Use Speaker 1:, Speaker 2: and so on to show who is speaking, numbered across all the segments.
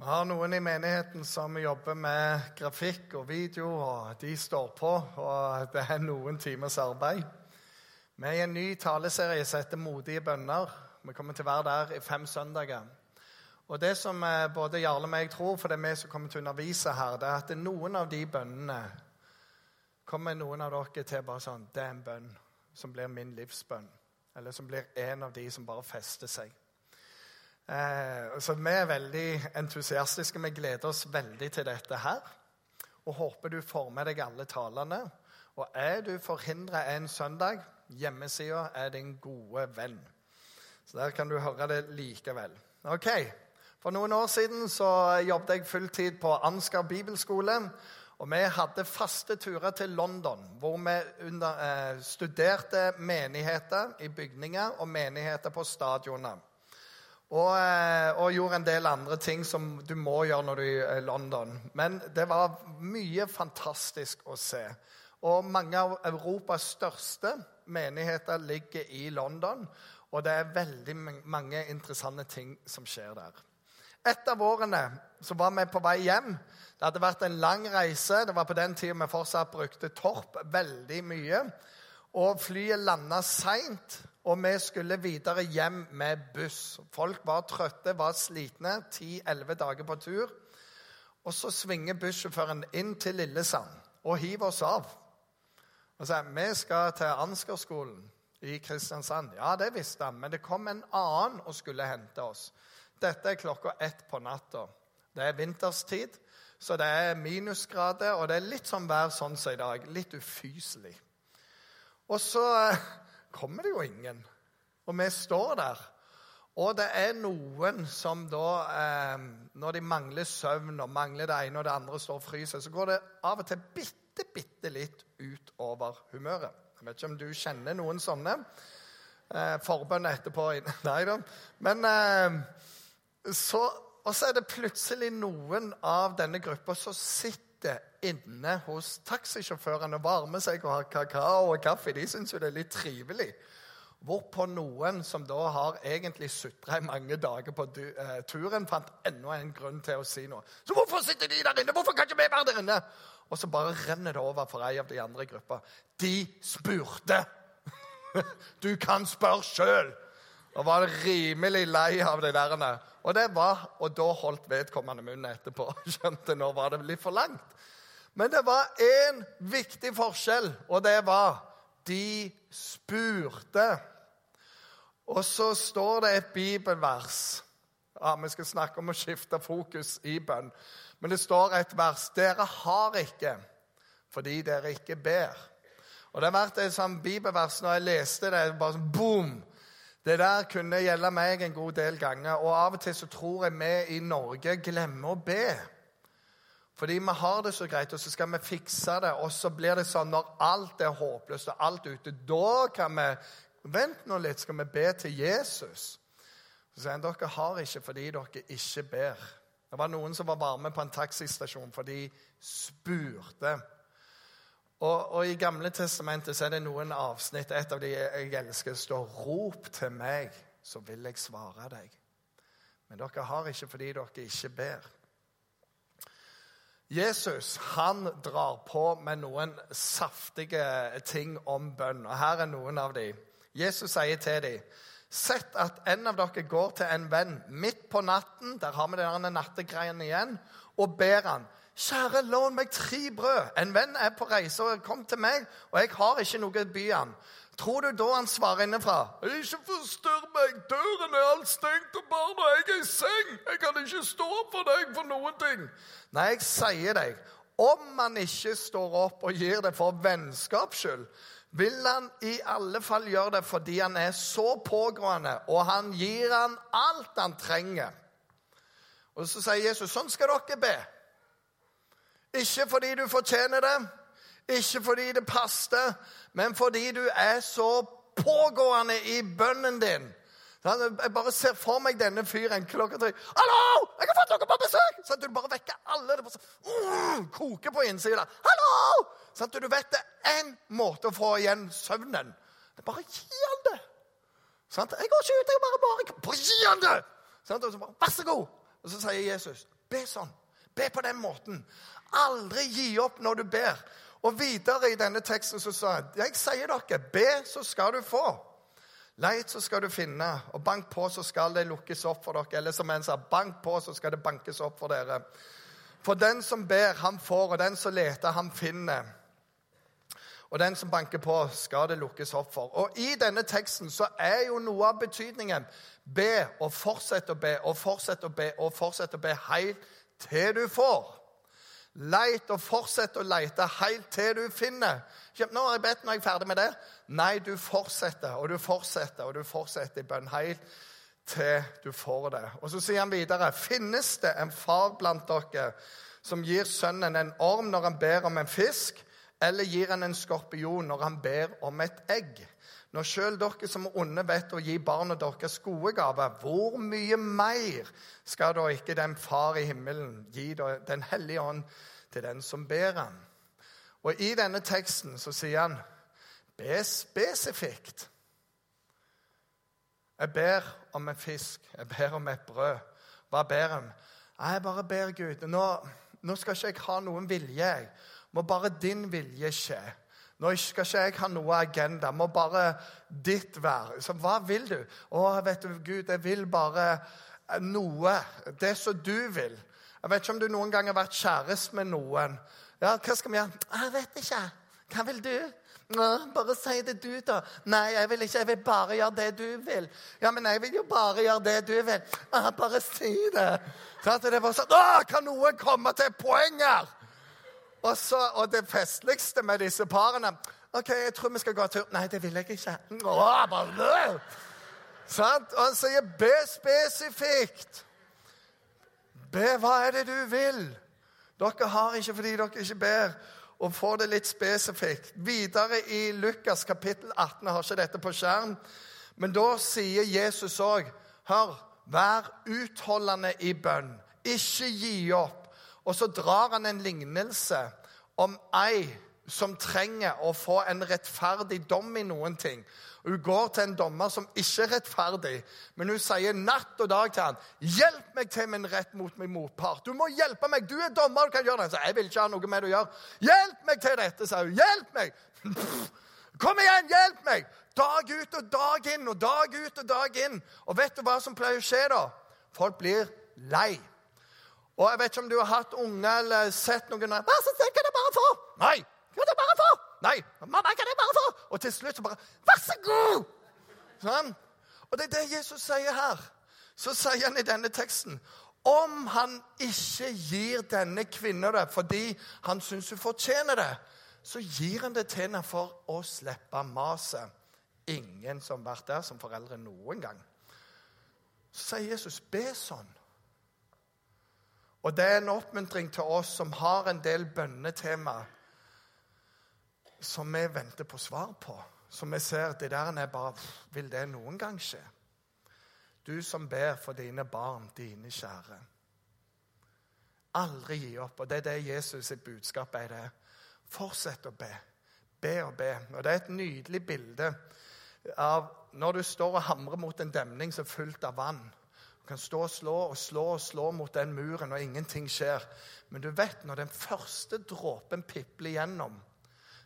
Speaker 1: Vi har noen i menigheten som jobber med grafikk og video, og de står på. Og det er noen timers arbeid. Vi er i en ny taleserie som heter Modige bønner. Vi kommer til å være der i fem søndager. Og det som eh, både Jarle og meg tror, for det er vi som kommer til å undervise her, det er at noen av de bønnene kommer noen av dere til bare sånn Det er en bønn som blir min livsbønn. Eller som blir en av de som bare fester seg. Eh, så vi er veldig entusiastiske. Vi gleder oss veldig til dette her. Og håper du får med deg alle talene. Og er du forhindra en søndag, hjemmesida er din gode venn. Så der kan du høre det likevel. Ok, For noen år siden så jobbet jeg fulltid på Ansgar bibelskole. Og vi hadde faste turer til London, hvor vi under, eh, studerte menigheter i bygninger og menigheter på stadioner. Og, eh, og, gjorde en del andre ting som du må gjøre når du er i London. Men det var mye fantastisk å se. Og mange av Europas største menigheter ligger i London. Og det er veldig mange interessante ting som skjer der. Et av årene så var vi på vei hjem. Det hadde vært en lang reise. Det var på den tida vi fortsatt brukte Torp veldig mye. Og flyet landa seint. Og vi skulle videre hjem med buss. Folk var trøtte, var slitne. Ti-elleve dager på tur. Og så svinger bussjåføren inn til Lillesand og hiver oss av. Og sier vi skal til Ansgarskolen i Kristiansand. Ja, det visste han, men det kom en annen og skulle hente oss. Dette er klokka ett på natta. Det er vinterstid, så det er minusgrader, og det er litt sånn vær sånn som i dag. Litt ufyselig. Og så kommer det jo ingen. Og vi står der. Og det er noen som da, eh, når de mangler søvn og mangler det ene og det andre, står og fryser, så går det av og til bitte, bitte litt utover humøret. Jeg vet ikke om du kjenner noen sånne. Eh, forbønn etterpå Nei da. Men eh, så Og så er det plutselig noen av denne gruppa som sitter inne hos taxisjåførene og varmer seg og har kakao og kaffe. De syns jo det er litt trivelig. Hvorpå noen som da har egentlig sutra i mange dager på uh, turen, fant enda en grunn til å si noe. Så hvorfor sitter de der inne? Hvorfor kan ikke vi være der inne? Og så bare renner det over for ei av de andre i gruppa. De spurte! Du kan spørre sjøl! Og var rimelig lei av det der. Og det var, og da holdt vedkommende munnen etterpå. Skjønte, nå var det litt for langt. Men det var én viktig forskjell, og det var de spurte. Og så står det et bibelvers. Ja, Vi skal snakke om å skifte fokus i bønn. Men det står et vers. Dere har ikke fordi dere ikke ber. Og Det har vært et sånn bibelvers når jeg leste det. bare sånn boom! Det der kunne gjelde meg en god del ganger. Og av og til så tror jeg vi i Norge glemmer å be. Fordi vi har det så greit, og så skal vi fikse det. Og så blir det sånn når alt er håpløst og alt er ute, da kan vi Vent nå litt, skal vi be til Jesus? Så sier han dere har ikke fordi dere ikke ber. Det var noen som var varme på en taxistasjon, for de spurte. Og, og, I Gamle testamentet så er det noen avsnitt et av de jeg elsker, står 'Rop til meg, så vil jeg svare deg'. Men dere har ikke fordi dere ikke ber. Jesus han drar på med noen saftige ting om bønn. og Her er noen av dem. Jesus sier til dem Sett at en av dere går til en venn midt på natten der har vi denne nattegreiene igjen, og ber han, 'Kjære, lån meg tre brød.' En venn er på reise og kom til meg, og jeg har ikke noe å by han. Tror du da han svarer innenfra? Ikke forstyrr meg, døren er alt stengt, og barna jeg er i seng. Jeg kan ikke stå opp for deg for noen ting. Nei, jeg sier deg, om han ikke står opp og gir det for vennskaps skyld, vil han i alle fall gjøre det fordi han er så pågående, og han gir han alt han trenger. Og så sier Jesus, sånn skal dere be. Ikke fordi du fortjener det, ikke fordi det passer, men fordi du er så pågående i bønnen din. Jeg bare ser for meg denne fyren klokka tre. 'Hallo! Jeg har fått noen på besøk!' Sånn, du bare vekker alle. Det bare uh, koker på innsida. 'Hallo!' Sånn, du vet det er én måte å få igjen søvnen. Det er bare gi han det. Sånn, 'Jeg går ikke ut, jeg bare bare Bare gi han det!' Sånn, at så bare, 'Vær så god.' Og så sier Jesus, Be sånn. Be på den måten. Aldri gi opp når du ber. Og videre i denne teksten så sa han jeg sier dere, be, så skal du få. Leit, så skal du finne, og bank på, så skal det lukkes opp for dere. Eller som en sa, bank på, så skal det bankes opp for dere. For den som ber, han får, og den som leter, han finner. Og den som banker på, skal det lukkes opp for. Og i denne teksten så er jo noe av betydningen be og fortsett å be og fortsett å be og fortsett å be helt til du får. Leit og fortsett å lete helt til du finner. Nå har jeg bedt, jeg er ferdig med det. Nei, du fortsetter og du fortsetter og du fortsetter i bønn helt til du får det. Og Så sier han videre.: Finnes det en far blant dere som gir sønnen en orm når han ber om en fisk, eller gir han en skorpion når han ber om et egg? Når sjøl dere som er onde, vet å gi barna deres gode gaver, hvor mye mer skal da ikke den Far i himmelen gi Den hellige ånd til den som ber ham? Og i denne teksten så sier han be spesifikt. Jeg ber om en fisk, jeg ber om et brød. Hva ber jeg? Jeg bare ber Gud. Nå, nå skal ikke jeg ha noen vilje. jeg. Må bare din vilje skje. Nå skal ikke jeg ha noe agenda. Må bare ditt være. Så hva vil du? Å, vet du, Gud, jeg vil bare eh, noe. Det som du vil. Jeg vet ikke om du noen gang har vært kjæreste med noen. Ja, Hva skal vi gjøre? Jeg vet ikke. Hva vil du? Nå, bare si det, du, da. Nei, jeg vil ikke. Jeg vil bare gjøre det du vil. Ja, men jeg vil jo bare gjøre det du vil. Ah, bare si det. Så at det var sånn kan noen komme til poeng her? Og, så, og det festligste med disse parene OK, jeg tror vi skal gå tur. Nei, det vil jeg ikke. Sant? Og han sier be spesifikt. Be hva er det du vil. Dere har ikke fordi dere ikke ber. Og få det litt spesifikt. Videre i Lukas kapittel 18, jeg har ikke dette på skjerm, men da sier Jesus òg Hør, vær utholdende i bønn. Ikke gi opp. Og så drar han en lignelse om ei som trenger å få en rettferdig dom i noen ting. Hun går til en dommer som ikke er rettferdig, men hun sier natt og dag til han, 'Hjelp meg til min rett mot min motpart.' 'Du må hjelpe meg. Du er dommer, du kan gjøre det.' Så jeg vil ikke ha noe med det å gjøre. 'Hjelp meg til dette', sa hun. 'Hjelp meg.' Kom igjen, hjelp meg! Dag ut og dag inn og dag ut og dag inn. Og vet du hva som pleier å skje da? Folk blir lei. Og jeg vet ikke om du har hatt unge eller sett noen snill, kan jeg bare få? Nei. Kan jeg bare få? Nei. Mamma, kan jeg bare få? Og til slutt så bare Vær så god! Sånn. Og det er det Jesus sier her. Så sier han i denne teksten om han ikke gir denne kvinnen det fordi han syns hun fortjener det, så gir han det til henne for å slippe maset. Ingen som har vært der som foreldre noen gang. Så sier Jesus, be sånn. Og det er en oppmuntring til oss som har en del bønnetema som vi venter på svar på. Som vi ser det der er bare Vil det noen gang skje? Du som ber for dine barn, dine kjære. Aldri gi opp. Og det er det Jesus sitt budskap er. det. Fortsett å be. Be og be. Og det er et nydelig bilde av når du står og hamrer mot en demning som er fullt av vann kan stå og slå og slå og slå mot den muren, og ingenting skjer. Men du vet, når den første dråpen pipler gjennom,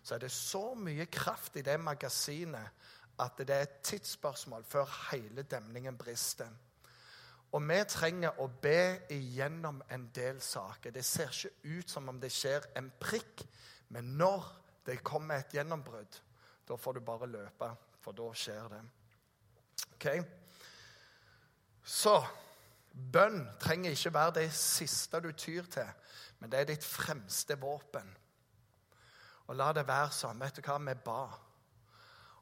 Speaker 1: så er det så mye kraft i det magasinet at det er et tidsspørsmål før hele demningen brister. Og vi trenger å be igjennom en del saker. Det ser ikke ut som om det skjer en prikk, men når det kommer et gjennombrudd, da får du bare løpe, for da skjer det. Okay? Så bønn trenger ikke være det siste du tyr til, men det er ditt fremste våpen. Og la det være sånn. Vet du hva? Vi ba,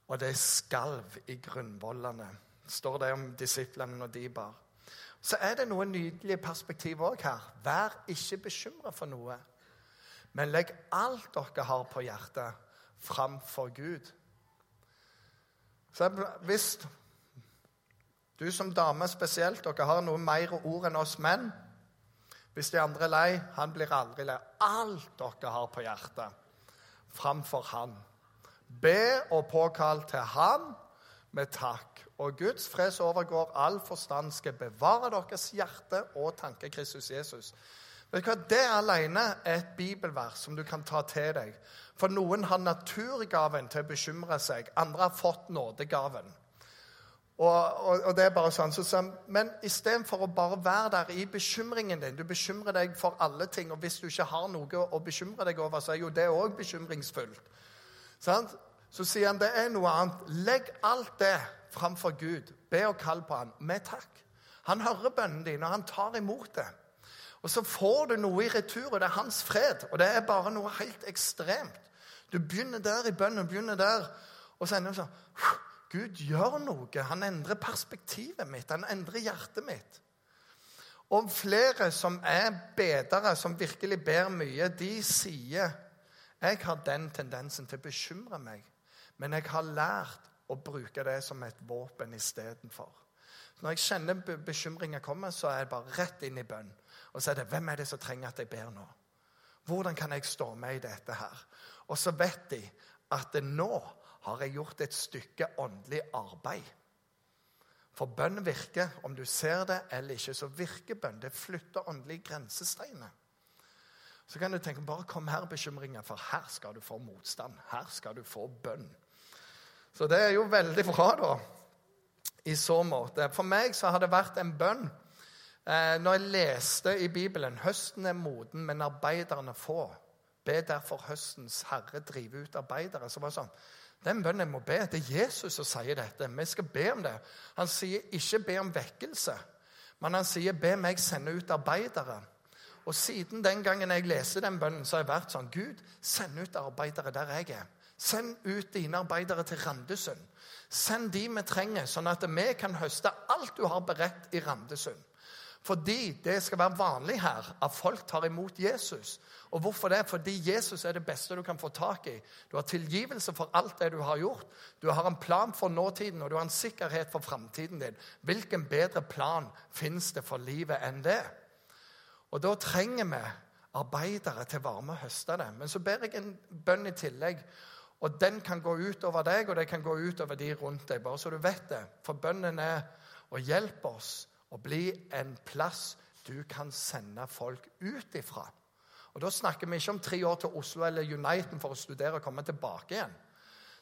Speaker 1: og det skalv i grunnvollene. står det om disiplene når de bar. Så er det noen nydelige perspektiv òg her. Vær ikke bekymra for noe, men legg alt dere har på hjertet, framfor Gud. Så hvis du som dame spesielt, dere har noe mer ord enn oss menn. Hvis de andre er lei, han blir aldri lei. Alt dere har på hjertet, framfor han. Be og påkall til han med takk. Og Guds fred som overgår all forstand, skal bevare deres hjerte og tanke Kristus Jesus. Vet du hva? Det alene er et bibelvers som du kan ta til deg. For noen har naturgaven til å bekymre seg, andre har fått nådegaven. Og, og, og det er bare sånn, så, Men istedenfor å bare være der i bekymringen din Du bekymrer deg for alle ting, og hvis du ikke har noe å bekymre deg over, så er jo det òg bekymringsfullt. Sant? Så sier han det er noe annet. Legg alt det framfor Gud. Be og kall på han med takk. Han hører bønnen din, og han tar imot det. Og så får du noe i retur, og det er hans fred. Og det er bare noe helt ekstremt. Du begynner der i bønnen, begynner der, og så ender du sånn Gud gjør noe. Han endrer perspektivet mitt. Han endrer hjertet mitt. Og flere som er bedere, som virkelig ber mye, de sier jeg har den tendensen til å bekymre meg, men jeg har lært å bruke det som et våpen istedenfor. Når jeg kjenner bekymringer komme, så er jeg bare rett inn i bønn. Og så er det hvem er det som trenger at jeg ber nå? Hvordan kan jeg stå med i dette her? Og så vet de at nå har jeg gjort et stykke åndelig arbeid. For bønn virker. Om du ser det eller ikke, så virker bønn. Det flytter åndelige grensesteiner. Så kan du tenke bare kom her, bekymringer, for her skal du få motstand. Her skal du få bønn. Så det er jo veldig bra, da, i så måte. For meg så har det vært en bønn Eh, når jeg leste i Bibelen 'Høsten er moden, men arbeiderne få'. Be derfor høstens herre drive ut arbeidere. Så var det sånn, Den bønnen jeg må be, det er Jesus som sier dette. Vi skal be om det. Han sier ikke be om vekkelse, men han sier be meg sende ut arbeidere. Og siden den gangen jeg leste den bønnen, så har jeg vært sånn Gud, send ut arbeidere der jeg er. Send ut dine arbeidere til Randesund. Send de vi trenger, sånn at vi kan høste alt du har beredt i Randesund. Fordi det skal være vanlig her at folk tar imot Jesus. Og hvorfor det? Fordi Jesus er det beste du kan få tak i. Du har tilgivelse for alt det du har gjort. Du har en plan for nåtiden, og du har en sikkerhet for framtiden din. Hvilken bedre plan fins det for livet enn det? Og da trenger vi arbeidere til varme høstene. Men så ber jeg en bønn i tillegg. Og den kan gå ut over deg, og det kan gå ut over de rundt deg. bare så du vet det. For bønnen er å hjelpe oss å bli en plass du kan sende folk ut ifra. Og Da snakker vi ikke om tre år til Oslo eller Uniten for å studere og komme tilbake igjen.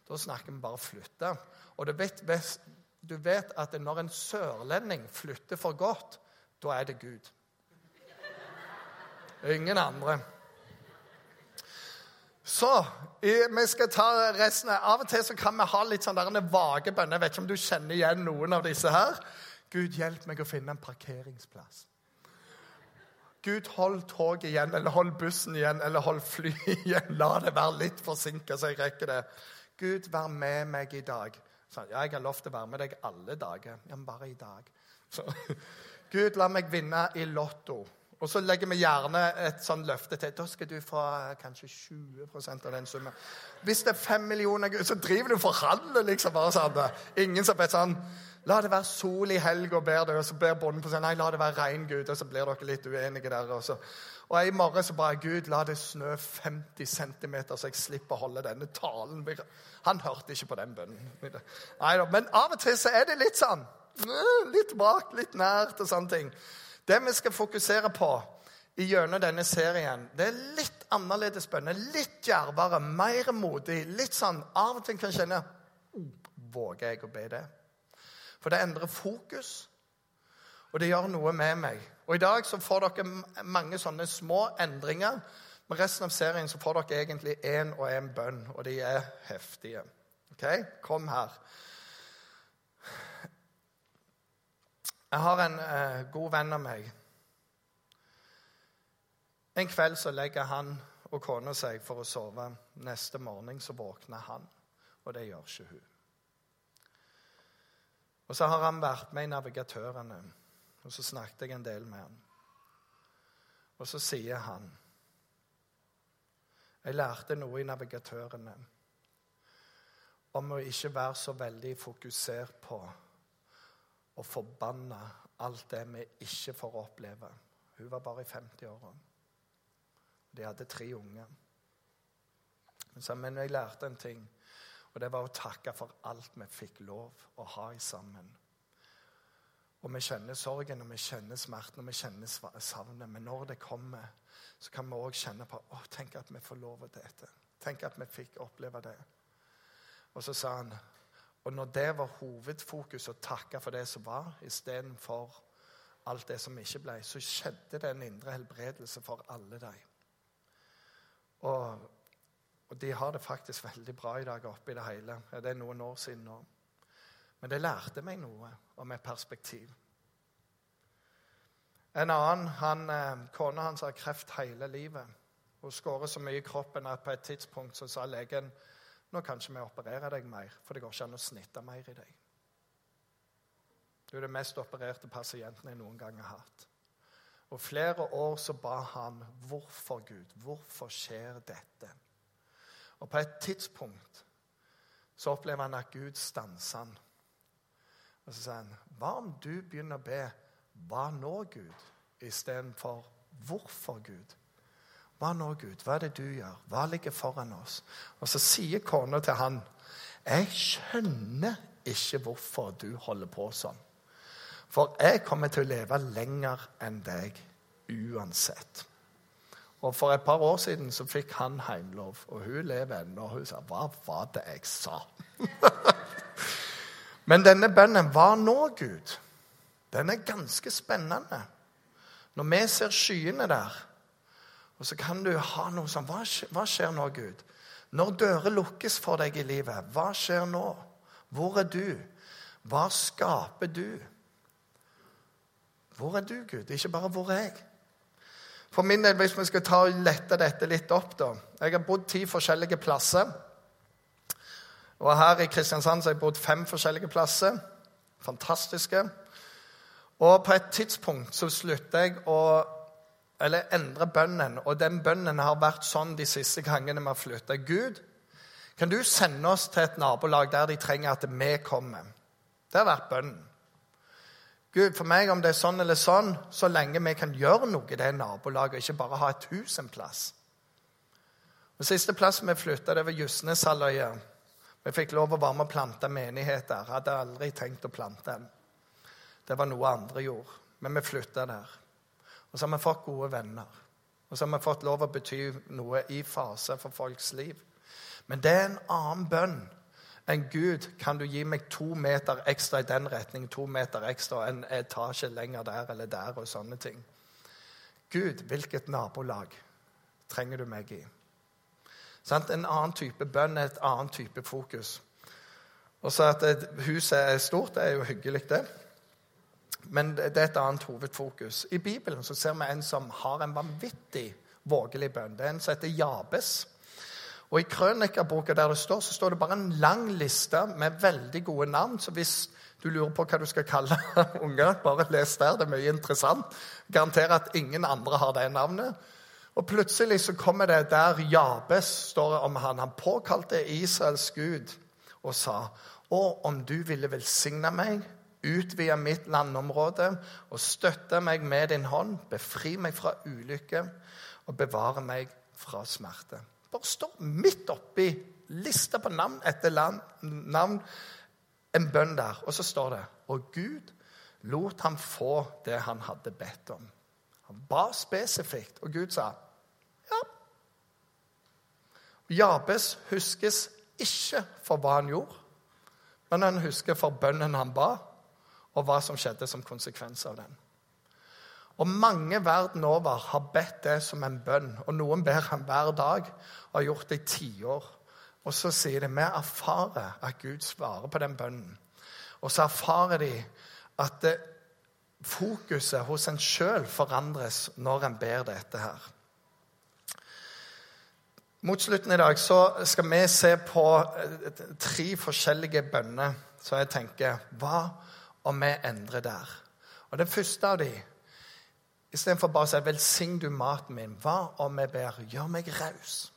Speaker 1: Da snakker vi bare flytte. Og du vet, du vet at når en sørlending flytter for godt, da er det Gud. Ingen andre. Så vi skal ta resten. Av og til så kan vi ha litt sånn vage bønner. Jeg vet ikke om du kjenner igjen noen av disse her. Gud, hjelp meg å finne en parkeringsplass. Gud, hold toget igjen, eller hold bussen igjen, eller hold flyet igjen. La det være litt forsinka, så jeg rekker det. Gud, vær med meg i dag. Så, ja, jeg har lovt å være med deg alle dager. Ja, men bare i dag. Så, Gud, la meg vinne i Lotto. Og så legger vi gjerne et sånn løfte til. Da skal du få eh, kanskje 20% av den summen. Hvis det er 5 millioner, så driver du og forhandler, liksom. bare sånn. Ingen som vet sånn La det være sol i helga, ber du, og så ber bonden på seg nei, la det være regn, Gud. Og så blir dere litt uenige der. Og, så. og i morgen så bare Gud, la det snø 50 cm, så jeg slipper å holde denne talen. Han hørte ikke på den bønnen. Neida. Men av og til så er det litt sånn. Litt bak, litt nært og sånne ting. Det vi skal fokusere på gjennom denne serien, det er litt annerledes bønner. Litt djervere, mer modig. Litt sånn Av og til kan kjenne Våger jeg å be det? For det endrer fokus, og det gjør noe med meg. Og I dag så får dere mange sånne små endringer. Men resten av serien så får dere egentlig én og én bønn, og de er heftige. Ok? Kom her. Jeg har en eh, god venn av meg. En kveld så legger han og kona seg for å sove. Neste morgen så våkner han, og det gjør ikke hun. Og så har han vært med i Navigatørene, og så snakket jeg en del med han. Og så sier han Jeg lærte noe i Navigatørene om å ikke være så veldig fokusert på å forbanna alt det vi ikke får oppleve. Hun var bare i 50-åra. De hadde tre unger. Men jeg lærte en ting. Og det var å takke for alt vi fikk lov å ha i sammen. Og vi kjenner sorgen, og vi kjenner smerten, og vi kjenner savnet. Men når det kommer, så kan vi òg kjenne på å, tenk at vi får lov til dette. Tenk at vi fikk oppleve det. Og så sa han Og når det var hovedfokus, å takke for det som var, istedenfor alt det som ikke ble, så skjedde det en indre helbredelse for alle de. Og, og de har det faktisk veldig bra i dag oppe i det hele. Det er noen år siden nå. Men det lærte meg noe om et perspektiv. En annen, han, eh, Kona hans har kreft hele livet. Hun skårer så mye i kroppen at på et tidspunkt så sa legen nå kan ikke vi operere deg mer, for det går ikke an å snitte mer i deg. Du er den mest opererte pasienten jeg noen gang har hatt. Og flere år så ba han hvorfor Gud, hvorfor skjer dette? Og på et tidspunkt så opplever han at Gud stanser han. Og så sier han, hva om du begynner å be hva nå, Gud, istedenfor hvorfor Gud? Hva nå, Gud? Hva er det du gjør? Hva ligger foran oss? Og så sier kona til han, jeg skjønner ikke hvorfor du holder på sånn. For jeg kommer til å leve lenger enn deg uansett. Og For et par år siden så fikk han heimlov, og hun lever ennå. Og Hun sa 'Hva var det jeg sa?' Men denne bønnen Hva nå, Gud? Den er ganske spennende. Når vi ser skyene der, og så kan du ha noe sånn hva, hva skjer nå, Gud? Når dører lukkes for deg i livet, hva skjer nå? Hvor er du? Hva skaper du? Hvor er du, Gud? Ikke bare 'hvor er jeg'? For min del, hvis vi skal ta og lette dette litt opp da. Jeg har bodd ti forskjellige plasser. Og her i Kristiansand så har jeg bodd fem forskjellige plasser. Fantastiske. Og på et tidspunkt så slutter jeg å eller endre bønnen. Og den bønnen har vært sånn de siste gangene vi har flytta. Gud, kan du sende oss til et nabolag der de trenger at vi kommer? Det har vært bønnen. Gud, for meg, om det er sånn eller sånn, så lenge vi kan gjøre noe i det nabolaget, og ikke bare ha et hus en plass. Den siste plassen vi flytta, det var Justneshalvøya. Vi fikk lov å være med og plante menigheter. Hadde aldri tenkt å plante en. Det var noe andre gjorde. Men vi flytta der. Og så har vi fått gode venner. Og så har vi fått lov å bety noe i fase for folks liv. Men det er en annen bønn enn Gud. Kan du gi meg to meter ekstra i den retning, to meter ekstra en etasje lenger der eller der, og sånne ting? Gud, hvilket nabolag trenger du meg i? En annen type bønn er et annet type fokus. Og så At huset er stort, det er jo hyggelig, det. Men det er et annet hovedfokus. I Bibelen så ser vi en som har en vanvittig vågelig bønn. Det er en som heter Jabes. Og I Krønikerboka der det står, så står det bare en lang liste med veldig gode navn. Så hvis du lurer på hva du skal kalle unger, bare les der. Det er mye interessant. Garanterer at ingen andre har det navnet. Og plutselig så kommer det der Jabes står om han. Han påkalte Israels Gud og sa, Å, om du ville velsigne meg utvide mitt landområde og støtte meg med din hånd, befri meg fra ulykke og bevare meg fra smerte. Bare stå midt oppi lista på navn etter land, navn, en bønn der, og så står det Og Gud lot ham få det han hadde bedt om. Han ba spesifikt, og Gud sa ja. Jabes huskes ikke for hva han gjorde, men han husker for bønnen han ba og hva som skjedde som konsekvens av den. Og mange verden over har bedt det som en bønn, og noen ber han hver dag og har gjort det i tiår. Og så sier de vi erfarer at Gud svarer på den bønnen. Og så erfarer de at det, fokuset hos en sjøl forandres når en ber dette her. Mot slutten i dag så skal vi se på eh, tre forskjellige bønner. Så jeg tenker hva og vi endrer der. Og Den første av de, istedenfor bare å si 'velsign du maten min', hva om vi ber 'gjør meg raus'?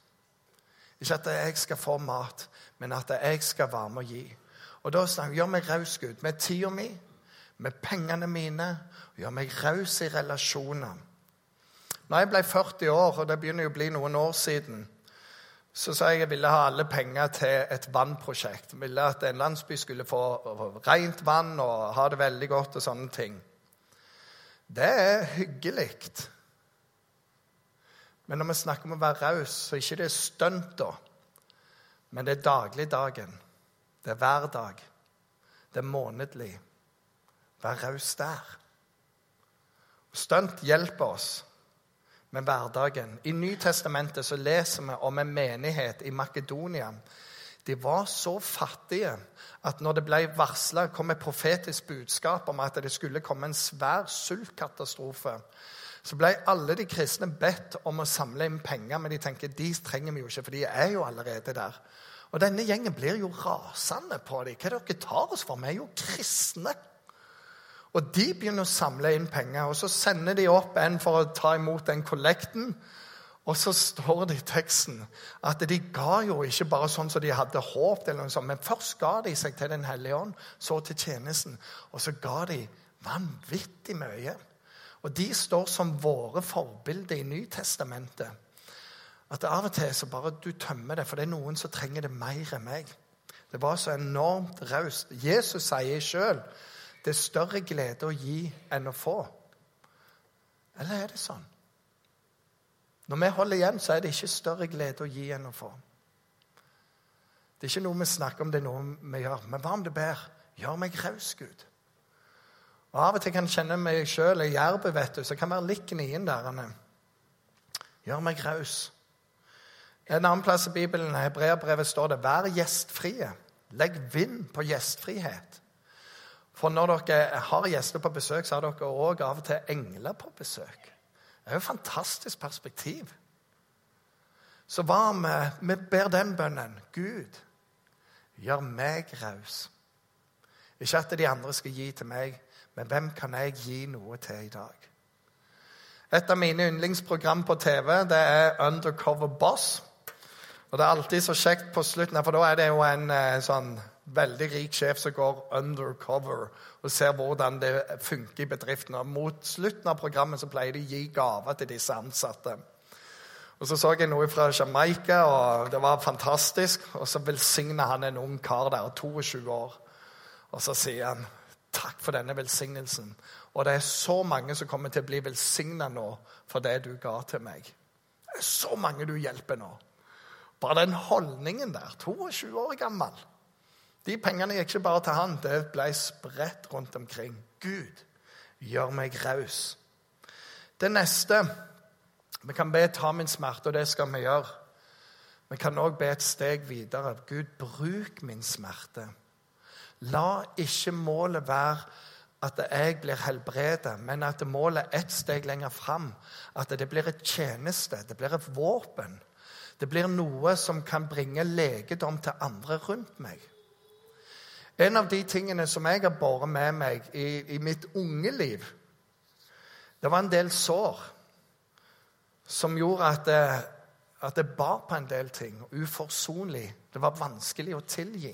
Speaker 1: Ikke at jeg skal få mat, men at jeg skal være med å gi. Og da snakker gjør meg raus, Gud, med tida mi, med pengene mine. og Gjør meg raus i relasjoner. Når jeg ble 40 år, og det begynner å bli noen år siden, så sa jeg jeg ville ha alle penger til et vannprosjekt. Jeg ville at en landsby skulle få rent vann og ha det veldig godt og sånne ting. Det er hyggelig. Men når vi snakker om å være raus, så er det ikke stunt, da. Men det er dagligdagen. Det er hver dag. Det er månedlig. Vær raus der. Stunt hjelper oss med hverdagen. I Nytestamentet så leser vi om en menighet i Makedonia. De var så fattige at når det ble varsla, kom et profetisk budskap om at det skulle komme en svær sultkatastrofe, så ble alle de kristne bedt om å samle inn penger, men de tenker de trenger vi jo ikke, for de er jo allerede der. Og denne gjengen blir jo rasende på dem. Hva er det dere tar oss for? Vi er jo kristne. Og de begynner å samle inn penger, og så sender de opp en for å ta imot den kollekten. Og så står det i teksten at de ga jo ikke bare sånn som de hadde håpet, sånt, men først ga de seg til Den hellige ånd, så til tjenesten. Og så ga de vanvittig mye. Og de står som våre forbilder i Nytestamentet. At av og til så bare du tømmer det, for det er noen som trenger det mer enn meg. Det var så enormt raust. Jesus sier sjøl det er større glede å gi enn å få. Eller er det sånn? Når vi holder igjen, så er det ikke større glede å gi enn å få. Det er ikke noe vi snakker om, det er noe vi gjør. Men hva om det ber? Gjør meg raus, Gud. Og Av og til kan jeg kjenne meg sjøl i Jærbu, vet du, så kan være litt gnien der. Gjør meg raus. En annen plass i Bibelen, Hebreabrevet, står det 'Vær gjestfrie'. Legg vind på gjestfrihet. For når dere har gjester på besøk, så har dere òg av og til engler på besøk. Det er jo et fantastisk perspektiv. Så hva om vi ber den bønnen? Gud, gjør meg raus. Ikke at de andre skal gi til meg, men hvem kan jeg gi noe til i dag? Et av mine yndlingsprogram på TV det er Undercover Boss. Og Det er alltid så kjekt på slutten, for da er det jo en eh, sånn veldig rik sjef som går undercover og ser hvordan det funker i bedriften. Og mot slutten av programmet så pleier de å gi gaver til disse ansatte. Og Så så jeg noe fra Jamaica, og det var fantastisk. Og så velsigner han en ung kar der, 22 år. Og så sier han takk for denne velsignelsen. Og det er så mange som kommer til å bli velsigna nå for det du ga til meg. Det er så mange du hjelper nå. Bare den holdningen der, 22 år gammel. De pengene gikk ikke bare til han, det ble spredt rundt omkring. Gud, gjør meg raus. Det neste Vi kan be ta min smerte, og det skal vi gjøre. Vi kan òg be et steg videre. Gud, bruk min smerte. La ikke målet være at jeg blir helbredet, men at målet er ett steg lenger fram. At det blir et tjeneste, det blir et våpen. Det blir noe som kan bringe legedom til andre rundt meg. En av de tingene som jeg har båret med meg i, i, mitt unge liv, det var en del sår som gjorde at det, at det bar på en del ting. Uforsonlig. Det var vanskelig å tilgi.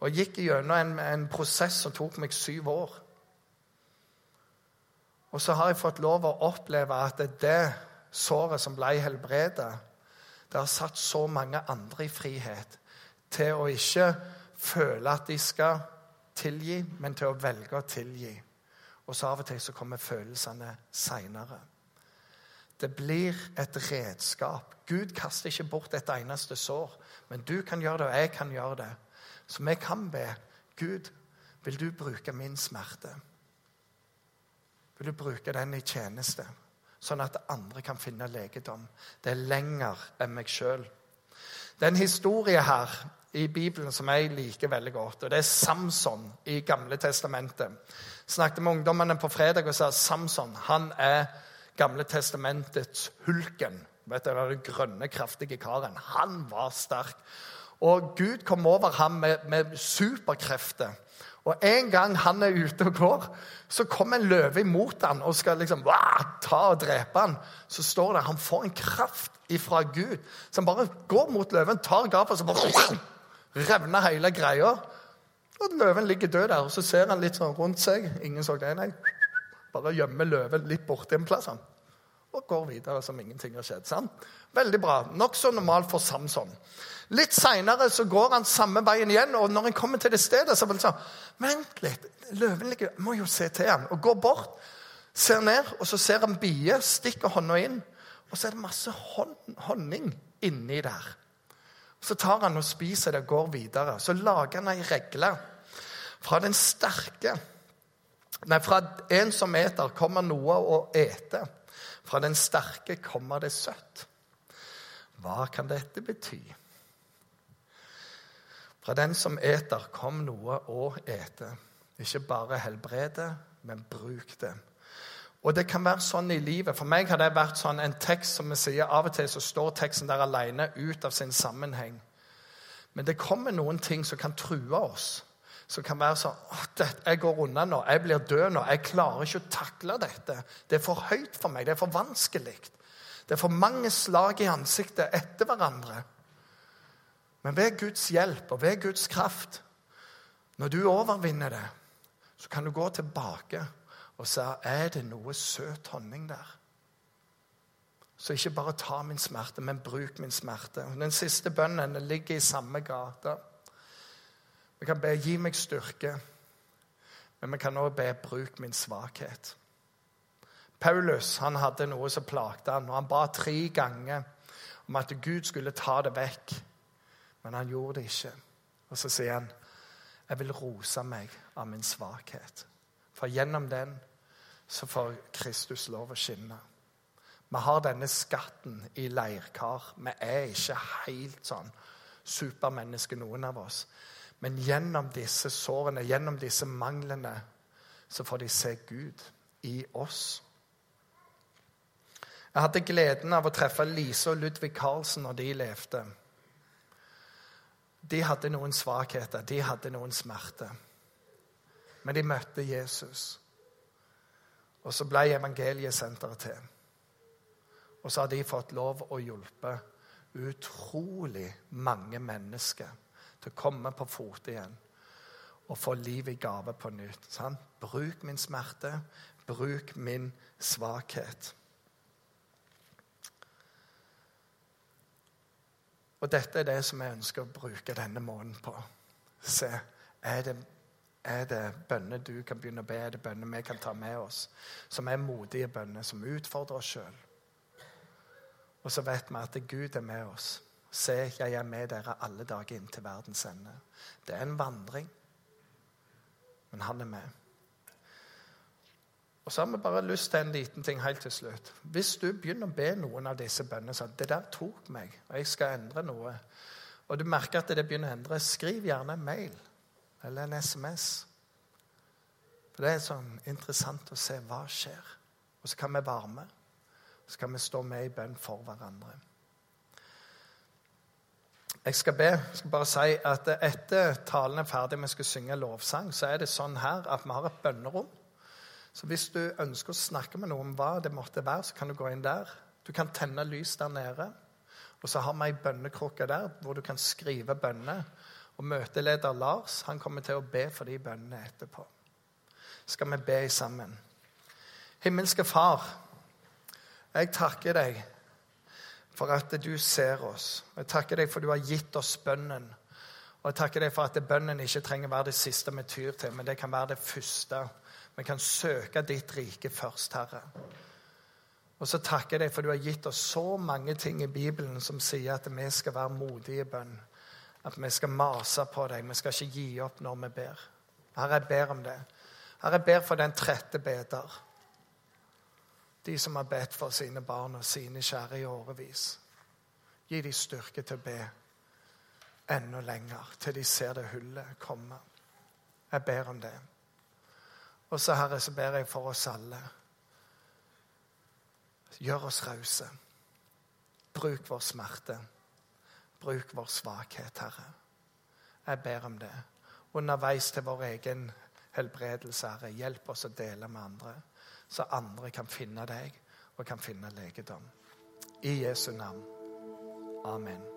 Speaker 1: Og jeg gikk gjennom en, en prosess som tok meg syv år. Og så har jeg fått lov å oppleve at det, det såret som ble helbredet, det har satt så mange andre i frihet til å ikke føle at de skal tilgi, men til å velge å tilgi. Og så av og til så kommer følelsene seinere. Det blir et redskap. Gud kaster ikke bort et eneste sår. Men du kan gjøre det, og jeg kan gjøre det. Så vi kan be Gud, vil du bruke min smerte? Vil du bruke den i tjeneste, sånn at andre kan finne legedom? Det er lenger enn meg sjøl. Det er en historie her i Bibelen som jeg liker veldig godt. og Det er Samson i Gamle testamentet. Jeg snakket med ungdommene på fredag og sa Samson han er Gamle testamentets hulken. Vet du, Den grønne, kraftige karen. Han var sterk. Og Gud kom over ham med, med superkrefter. Og En gang han er ute og går, så kommer en løve imot han og skal liksom ta og drepe han. Så står det han får en kraft ifra Gud. Så han bare går mot løven, tar gapet og så bare Revner hele greia. Og løven ligger død der. og Så ser han litt sånn rundt seg. Ingen så det, nei. Bare gjemmer løven litt borti en plass. han. og går videre som ingenting har skjedd. sant? Veldig bra. Nokså normalt for Samson. Litt seinere går han samme veien igjen, og når han kommer til det stedet, så blir det sånn Vent litt, løven ligger Må jo se til ham. Og går bort, ser ned, og så ser han bie, stikker hånda inn, og så er det masse honning inni der. Så tar han og spiser det og går videre. Så lager han ei regle. Fra den sterke Nei, fra en som eter, kommer noe å ete. Fra den sterke kommer det søtt. Hva kan dette bety? Fra den som eter, kom noe å ete. Ikke bare helbrede, men bruk det. Og det kan være sånn i livet. For meg har det vært sånn en tekst som vi sier, Av og til så står teksten der alene ut av sin sammenheng. Men det kommer noen ting som kan true oss. Som kan være sånn Jeg går unna nå. Jeg blir død nå. Jeg klarer ikke å takle dette. Det er for høyt for meg. Det er for vanskelig. Det er for mange slag i ansiktet etter hverandre. Men ved Guds hjelp og ved Guds kraft, når du overvinner det, så kan du gå tilbake og sa er det noe søt honning der. Så ikke bare ta min smerte, men bruk min smerte. Den siste bønnen ligger i samme gate. Vi kan be 'gi meg styrke', men vi kan også be 'bruk min svakhet'. Paulus han hadde noe som plagde han, og han ba tre ganger om at Gud skulle ta det vekk. Men han gjorde det ikke. Og så sier han, 'Jeg vil rose meg av min svakhet'. For gjennom den så får Kristus lov å skinne. Vi har denne skatten i leirkar. Vi er ikke helt sånn supermennesker, noen av oss. Men gjennom disse sårene, gjennom disse manglene, så får de se Gud i oss. Jeg hadde gleden av å treffe Lise og Ludvig Karlsen når de levde. De hadde noen svakheter, de hadde noen smerter. Men de møtte Jesus. Og så ble evangeliesenteret til. Og så har de fått lov å hjelpe utrolig mange mennesker til å komme på fote igjen og få liv i gave på nytt. Sant? Bruk min smerte, bruk min svakhet. Og dette er det som jeg ønsker å bruke denne måneden på. Se, er det er det bønner du kan begynne å be? Er det bønner vi kan ta med oss? Som er modige bønner, som utfordrer oss sjøl. Og så vet vi at Gud er med oss. Se, jeg er med dere alle dager inn til verdens ende. Det er en vandring, men han er med. Og så har vi bare lyst til en liten ting helt til slutt. Hvis du begynner å be noen av disse bønnene sånn Det der tok meg, og jeg skal endre noe. Og du merker at det begynner å endre, skriv gjerne en mail eller en SMS. For Det er sånn interessant å se hva skjer. Og så kan vi være med. Så kan vi stå med i bønn for hverandre. Jeg skal be, jeg skal bare si at Etter talen er ferdig, vi skal synge lovsang, så er det sånn her at vi har et bønnerom. Så hvis du ønsker å snakke med noen om hva det måtte være, så kan du gå inn der. Du kan tenne lys der nede. Og så har vi ei bønnekrukke der hvor du kan skrive bønner. Og møteleder Lars han kommer til å be for de bønnene etterpå. Skal vi be sammen? Himmelske Far, jeg takker deg for at du ser oss. Jeg takker deg for at du har gitt oss bønnen. Og jeg takker deg for at bønnen ikke trenger å være det siste vi tyr til, men det kan være det første. Vi kan søke ditt rike først, Herre. Og så takker jeg deg for at du har gitt oss så mange ting i Bibelen som sier at vi skal være modige i bønn. At vi skal mase på deg. Vi skal ikke gi opp når vi ber. Herre, jeg ber om det. Herre, jeg ber for den trette beder. De som har bedt for sine barn og sine kjære i årevis. Gi dem styrke til å be enda lenger, til de ser det hullet komme. Jeg ber om det. Og så, Herre, så ber jeg for oss alle. Gjør oss rause. Bruk vår smerte. Bruk vår svakhet, Herre. Jeg ber om det. Underveis til vår egen helbredelse, Herre. Hjelp oss å dele med andre, så andre kan finne deg og kan finne legedom. I Jesu navn. Amen.